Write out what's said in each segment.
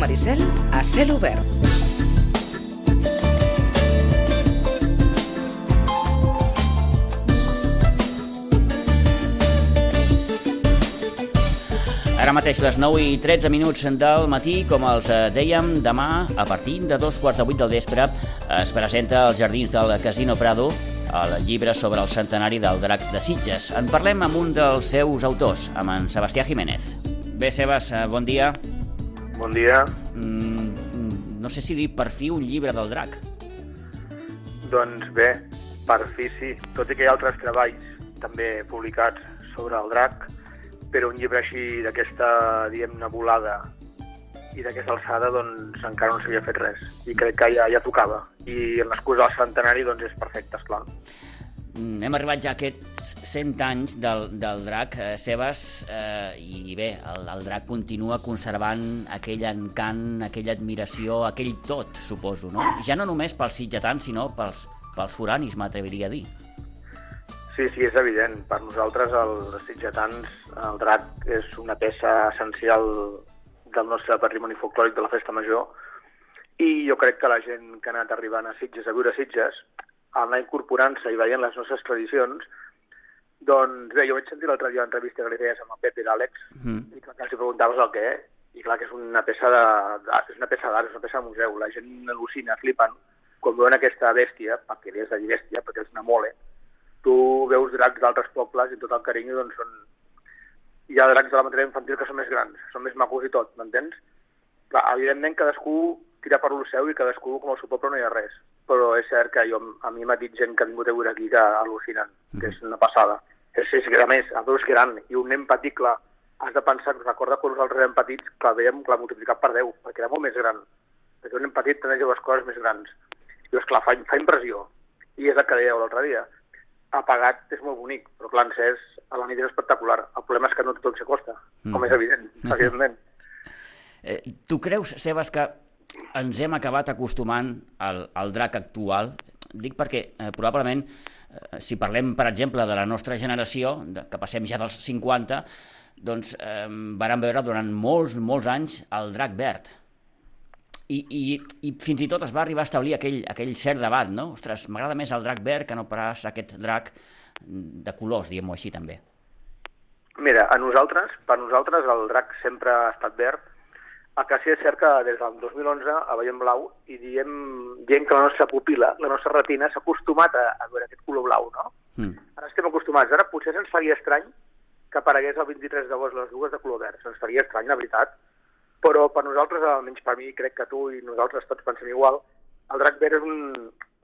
Maricel a cel obert. Ara mateix les 9 i 13 minuts del matí, com els eh, dèiem, demà, a partir de dos quarts de vuit del vespre, es presenta als Jardins del Casino Prado el llibre sobre el centenari del drac de Sitges. En parlem amb un dels seus autors, amb en Sebastià Jiménez. Bé, Sebas, eh, bon dia. Bon dia. Mm, no sé si dir per fi un llibre del drac. Doncs bé, per fi sí. Tot i que hi ha altres treballs també publicats sobre el drac, però un llibre així d'aquesta, diguem-ne, volada i d'aquesta alçada, doncs encara no s'havia fet res. I crec que ja, ja tocava. I l'excusa del centenari, doncs és perfecte, esclar. Mm, Hem arribat ja a aquests 100 anys del, del drac, eh, Sebas, eh, i bé, el, el drac continua conservant aquell encant, aquella admiració, aquell tot, suposo, no? Ja no només pels sitgetans, sinó pels, pels foranis, m'atreviria a dir. Sí, sí, és evident. Per nosaltres, els sitgetans, el drac és una peça essencial del nostre patrimoni folclòric de la Festa Major i jo crec que la gent que ha anat arribant a Sitges, a viure a Sitges, al anar incorporant-se i veient les nostres tradicions, doncs bé, jo vaig sentir l'altre dia l'entrevista que li feies amb el Pep i l'Àlex Mm. i clar, que els preguntaves el què, i clar que és una peça de- d'art, és una peça d'art, és una peça de museu. La gent al·lucina, flipen, quan veuen aquesta bèstia, perquè li has de dir bèstia, perquè és una mole, tu veus dracs d'altres pobles i tot el carinyo doncs són... Hi ha dracs de la matèria infantil que són més grans, són més macos i tot, m'entens? Clar, evidentment cadascú tira per lo seu i cadascú com al seu poble no hi ha res. Però és cert que jo, a mi m'ha dit gent que ha vingut a viure aquí que al·lucinen, que és una passada. És, és a més, el veus gran i un nen petit, clar, has de pensar, recorda quan nosaltres érem petits, que el veiem clar, multiplicat per 10, perquè era molt més gran. Perquè un nen petit tenia les coses més grans. I és clar, fa, fa impressió. I és el que dèieu l'altre dia. Apagat és molt bonic, però clar, encès a la nit és espectacular. El problema és que no tothom s'acosta, com és evident, evidentment. Eh, tu creus, Sebas, que ens hem acabat acostumant al, al drac actual? Dic perquè eh, probablement, eh, si parlem, per exemple, de la nostra generació, de, que passem ja dels 50, doncs eh, vàrem veure durant molts, molts anys el drac verd. I, i, I fins i tot es va arribar a establir aquell, aquell cert debat, no? Ostres, m'agrada més el drac verd que no pas aquest drac de colors, diguem-ho així també. Mira, a nosaltres, per nosaltres el drac sempre ha estat verd. El que sí és cert que des del 2011 el veiem blau i diem, diem que la nostra pupila, la nostra retina, s'ha acostumat a, a veure aquest color blau, no? Mm. Ara estem acostumats. Ara potser se'ns faria estrany que aparegués el 23 d'agost les dues de color verd. Se'ns faria estrany, la veritat. Però per nosaltres, almenys per mi, crec que tu i nosaltres tots pensem igual, el drac verd és un,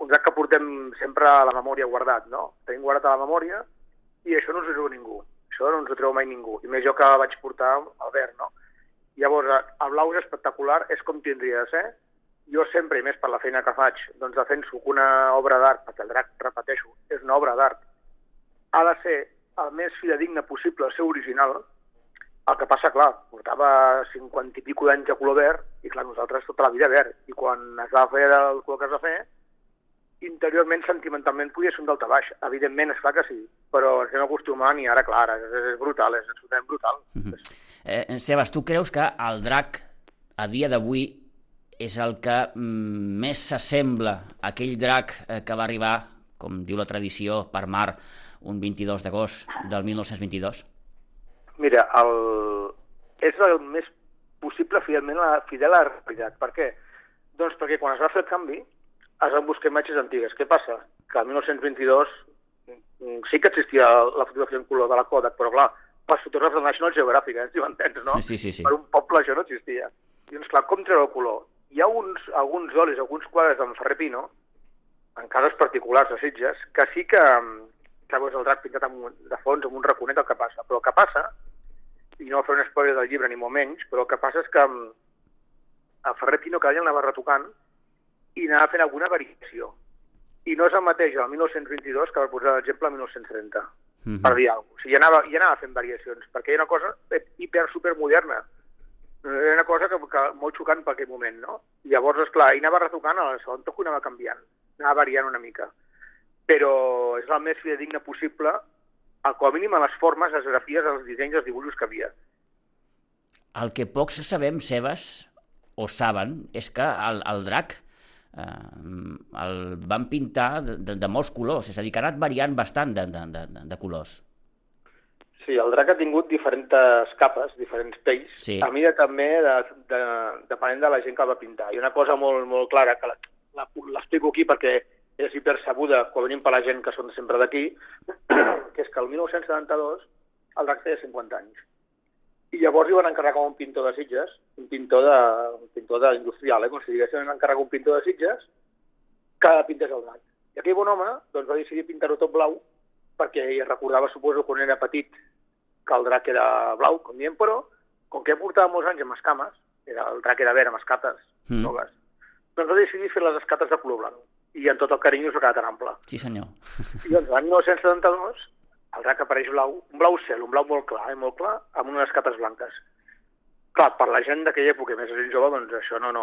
un drac que portem sempre a la memòria guardat, no? Tenim guardat a la memòria i això no ens ho treu ningú. Això no ens ho treu mai ningú. I més jo que vaig portar el verd, no? Llavors, el blau és espectacular, és com tindria de ser. Jo sempre, i més per la feina que faig, doncs defenso que una obra d'art, perquè el drac, repeteixo, és una obra d'art, ha de ser el més fidedigne possible al seu original, el que passa, clar, portava 50 i pico d'anys de color verd, i clar, nosaltres tota la vida verd, i quan es va fer el color que es va fer, interiorment, sentimentalment, podia ser un delta baix. Evidentment, és clar que sí, però ens anem acostumant i ara, clar, és, és brutal, és absolutament brutal. Mm -hmm. Eh, Sebas, tu creus que el drac a dia d'avui és el que mm, més s'assembla a aquell drac eh, que va arribar, com diu la tradició, per mar un 22 d'agost del 1922? Mira, el... és el més possible fidelment a, fidel a la realitat. Per què? Doncs perquè quan es va fer el canvi es van buscar imatges antigues. Què passa? Que el 1922 mm, sí que existia la fotografia en color de la Kodak, però clar, pels fotògrafs del National Geographic, eh, si m'entens, no? Sí, sí, sí. Per un poble això no existia. I doncs clar, com treure el color? Hi ha uns, alguns olis, alguns quadres d'en Ferrer Pino, en cases particulars de Sitges, que sí que, que veus el drac pintat amb, un- de fons amb un raconet el que passa. Però el que passa, i no fer un spoiler del llibre ni molt menys, però el que passa és que mm, el Ferrer Pino cada any l'anava retocant i anava fent alguna variació. I no és el mateix el 1922 que va posar l'exemple el 1930, Mhm. per dir alguna cosa. O sigui, ja anava, ja anava fent variacions, perquè ha una cosa hiper supermoderna. Era una cosa que, que molt xocant per aquell moment, no? I llavors, esclar, ell anava retocant, al segon toc anava canviant, anava variant una mica. Però és el més fidedigne possible, al com a mínim a les formes, les grafies, els dissenys, els dibuixos que havia. El que pocs sabem, Sebas, o saben, és que el, el drac eh, el van pintar de, de, de molts colors, és a dir, que ha anat variant bastant de, de, de, de colors. Sí, el drac ha tingut diferents capes, diferents pells, Sí. a mida també de, de, depenent de la gent que el va pintar. I una cosa molt, molt clara, que l'explico aquí perquè és hipersabuda quan venim per la gent que són sempre d'aquí, que és que el 1972 el drac feia 50 anys. I llavors li van encarregar un pintor de Sitges, un pintor de, un pintor de industrial, eh, com si diguéssim, van encarregar un pintor de Sitges que pintés el drac. I aquell bon home doncs, va decidir pintar-ho tot blau perquè ell recordava, suposo, quan era petit, que el drac era blau, com diem, però com que ja portava molts anys amb escames, era, el drac era verd amb escates Mm. noves, doncs va decidir fer les escates de color blanc. I en tot el carinyo s'ha quedat tan ample. Sí, senyor. I doncs l'any 1972 el drac apareix blau, un blau cel, un blau molt clar, eh, molt clar, amb unes escates blanques. Clar, per la gent d'aquella època, més gent jove, doncs això no, no,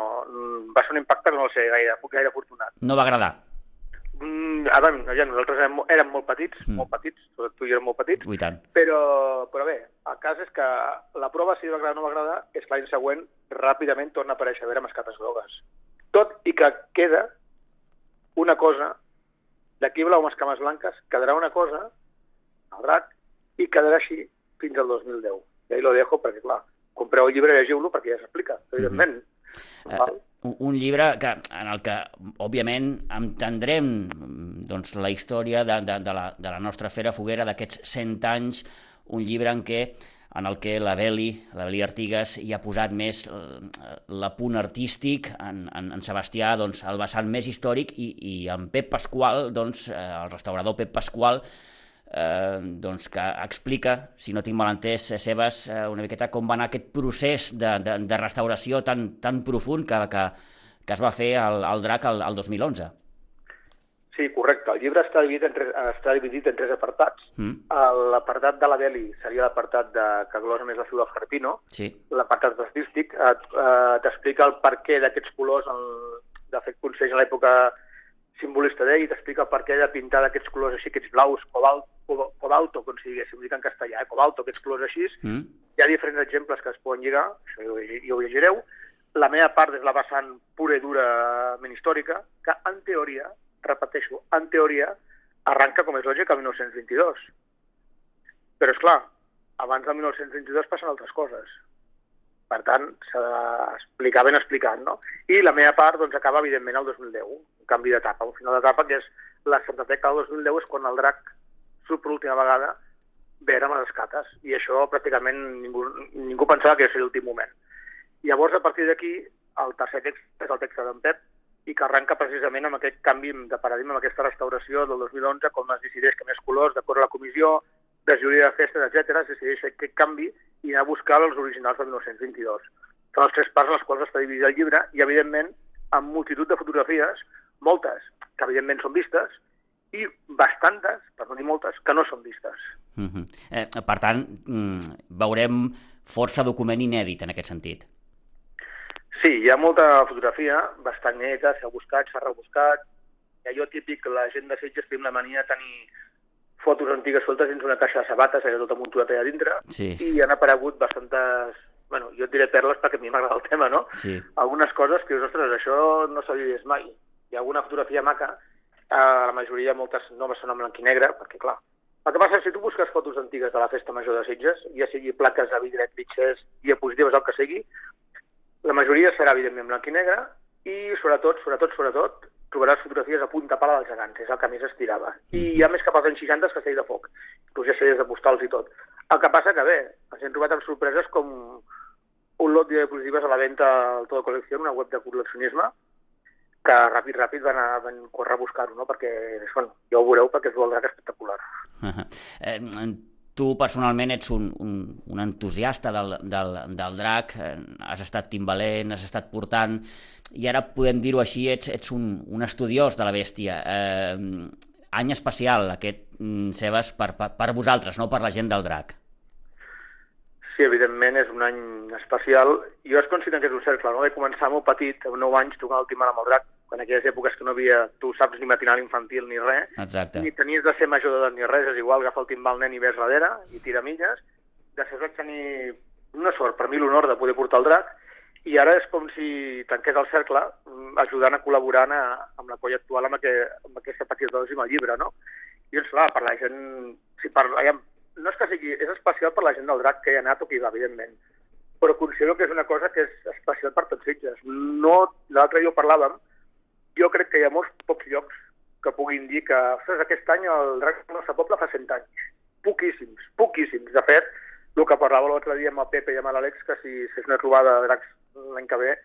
va ser un impacte que no va ser gaire, gaire afortunat. No va agradar. Mm, ara, ja, nosaltres érem, érem molt petits, Mm. molt petits, tu i jo érem molt petits, tant. però, però bé, el cas és que la prova, si va agradar o no va agradar, és que l'any següent ràpidament torna a aparèixer a veure amb escates grogues. Tot i que queda una cosa, d'aquí blau amb escames blanques, quedarà una cosa, el drac, i quedarà així fins al 2010. I ahí lo dejo perquè, clar, compreu el llibre i llegiu-lo perquè ja s'explica, evidentment. Eh, Val? un- llibre que, en el que, òbviament, entendrem mm, doncs, la història de, de, de, la, de la nostra Fera Foguera d'aquests 100 anys, un llibre en què en el que la Beli, la Beli Artigas, hi ha posat més eh, l'apunt artístic, en, en, en Sebastià doncs, el vessant més històric i, i en Pep Pasqual, doncs, eh, el restaurador Pep Pasqual, eh, doncs que explica, si no tinc mal entès, eh, Sebas, eh, una miqueta com va anar aquest procés de, de, de restauració tan, tan profund que, que, que es va fer al, al DRAC el, el 2011. Sí, correcte. El llibre està dividit en tres, està dividit en tres apartats. Mm, L'apartat de la Beli seria l'apartat de, que glosa més la figura del Harpino. sí, L'apartat artístic eh, eh, t'explica el perquè d'aquests colors, el, de fet, conseix a l'època simbolista d'ell, i t'explica el perquè de pintar d'aquests colors així, aquests blaus, cobalt, co- cobalto, com si diguéssim, dic en castellà, eh? cobalto, aquests colors així. mm, Hi ha diferents exemples que es poden lligar, això ja ho, ja ho llegireu. La meva part és la vessant pura i durament històrica, que en teoria, repeteixo, en teoria, arranca, com és lògic, el 1922. Però, és clar, abans del 1922 passen altres coses. Per tant, s'ha d'explicar ben explicat, no? I la meva part, doncs, acaba, evidentment, el 2010, un canvi d'etapa, un final d'etapa, que és la Santateca del 2010 és quan el drac surt per última vegada verd amb les escates, i això pràcticament ningú, ningú pensava que seria l'últim moment. Llavors, a partir d'aquí, el tercer text és el text d'en Pep, i que arranca precisament amb aquest canvi de paradigma, amb aquesta restauració del 2011, com es decideix que més colors, d'acord a la comissió, regidoria de festes, etc es decideix aquest canvi i anar a buscar els originals del 1922. Són les tres parts en les quals està dividit el llibre i, evidentment, amb multitud de fotografies, moltes que, evidentment, són vistes, i bastantes, per no dir moltes, que no són vistes. mm -hmm. eh, per tant, mm, veurem força document inèdit en aquest sentit. Sí, hi ha molta fotografia, bastant neta, s'ha buscat, s'ha rebuscat. I allò típic, la gent de Sitges té una mania de tenir fotos antigues soltes dins una caixa de sabates, allà tot amuntulat allà dintre, Sí. i han aparegut bastantes, bueno, jo et diré perles perquè a mi m'agrada el tema, no? Sí. Algunes coses que dius, ostres, això no s'havia vist mai. Hi ha alguna fotografia maca, eh, la majoria, moltes noves són en blanc i negre, perquè clar, el que passa és que si tu busques fotos antigues de la festa major de Sitges, ja sigui plaques de vidre, clitxers, diapositives, el que sigui, la majoria serà, evidentment, blanc i negre, i sobretot, sobretot, sobretot, trobaràs fotografies a punta pala dels gegants, és el que més es tirava. I hi ha més cap als anys 60 que de foc, inclús ja sèries de postals i tot. El que passa que bé, ens hem trobat amb sorpreses com un lot de diapositives a la venda al Todo Colección, una web de col·leccionisme, que ràpid, ràpid van, a, van córrer a buscar-ho, no? perquè, bueno, ja ho veureu perquè és un drac espectacular. Eh, tu personalment ets un, un, un entusiasta del, del, del drac, eh, has estat timbalent, has estat portant, i ara podem dir-ho així, ets, ets un, un estudiós de la bèstia. Eh, any especial aquest, mm, Sebas, per, per, per vosaltres, no per la gent del drac. Sí, evidentment és un any especial. Jo es considero que és un cercle, no? Vaig començar molt petit, amb 9 anys, tocant el timbal amb el drac, en aquelles èpoques que no havia, tu saps, ni matinal infantil ni res, Exacte. ni tenies de ser major d'edat ni res, és igual, agafa el timbal nen i ves darrere i tira milles. Després vaig tenir una sort, per mi l'honor de poder portar el drac, i ara és com si tanqués el cercle mm, ajudant a col·laborar a, amb la colla actual amb, aquest, amb aquesta petita dosi amb el llibre, no? I doncs, clar, per la gent... Si per, no és que sigui... És especial per la gent del drac que hi ha anat o que hi va, evidentment, però considero que és una cosa que és especial per tots Sitges. No, l'altre dia ho parlàvem, jo crec que hi ha molts pocs llocs que puguin dir que, ostres, aquest any el drac del nostre poble fa 100 anys. Poquíssims, poquíssims. De fet, el que parlava l'altre dia amb el Pepe i amb l'Àlex, que si fes una trobada de dracs l'any que ve,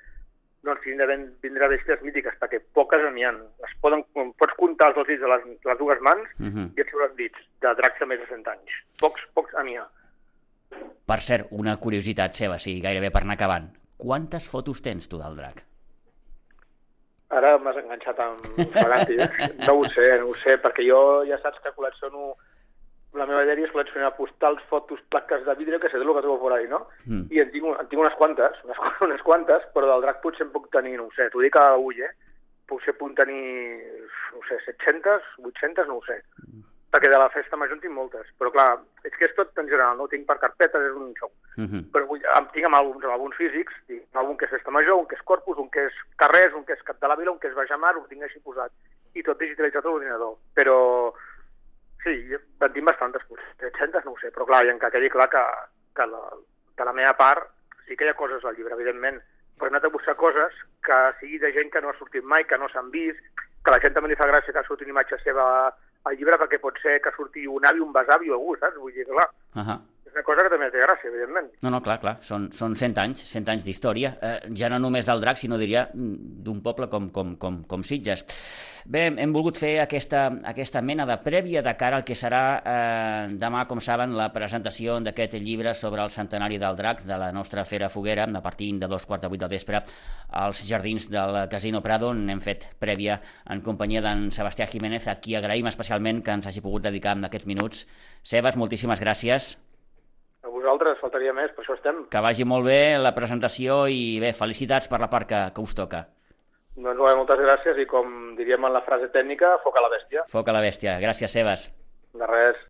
doncs vindrà, vindrà bèsties mítiques, perquè poques n'hi ha. Es poden, pots comptar els dits de les, les dues mans uh Mhm. -huh. i et sobren dits de dracs de més de 100 anys. Pocs, pocs n'hi ha. Per cert, una curiositat seva, sí, gairebé per anar acabant. Quantes fotos tens tu del drac? Ara m'has enganxat amb Fagati. No ho sé, no ho sé, perquè jo ja saps que col·lecciono... La meva idea és col·leccionar postals, fotos, plaques de vidre, que sé el que trobo por ahí, no? Mm. I en tinc, en tinc unes quantes, unes, unes quantes, però del drac potser en puc tenir, no ho sé, t'ho dic a ull, eh? Potser puc tenir, no sé, 700, 800, no ho sé. Perquè de la festa major en tinc moltes. Però clar, és que és tot en general, no ho tinc per carpetes, és un xou. Mm -hmm. Però vull, tinc amb àlbums, amb àlbums físics, tinc àlbum que és Festa Major, un que és Corpus, un que és Carrers, un que és Cap de la Vila, un que és Bajamar, ho tinc així posat. I tot digitalitzat a l'ordinador. Però sí, en tinc bastantes, potser 700, no ho sé, però clar, i en que quedi clar que, que la, de la meva part sí que hi ha coses al llibre, evidentment, però he anat a buscar coses que sigui de gent que no ha sortit mai, que no s'han vist, que la gent també li fa gràcia que surti una imatge seva al llibre perquè pot ser que surti un avi, un besavi o algú, saps? Vull dir, clar, Uh -huh. Una cosa que també té gràcia, evidentment. No, no, clar, clar, són, són 100 anys, 100 anys d'història, eh, ja no només del drac, sinó diria d'un poble com, com, com, com Sitges. Bé, hem volgut fer aquesta, aquesta mena de prèvia de cara al que serà eh, demà, com saben, la presentació d'aquest llibre sobre el centenari del drac de la nostra Fera Foguera, a partir de dos quarts de vuit del vespre, als jardins del Casino Prado, on hem fet prèvia en companyia d'en Sebastià Jiménez, a qui agraïm especialment que ens hagi pogut dedicar en aquests minuts. Sebas, moltíssimes gràcies. Vosaltres faltaria més, per això estem. Que vagi molt bé la presentació i bé, felicitats per la part que, que us toca. Doncs bé, moltes gràcies i com diríem en la frase tècnica, foc a la bèstia. Foc a la bèstia. Gràcies, Sebas. De res.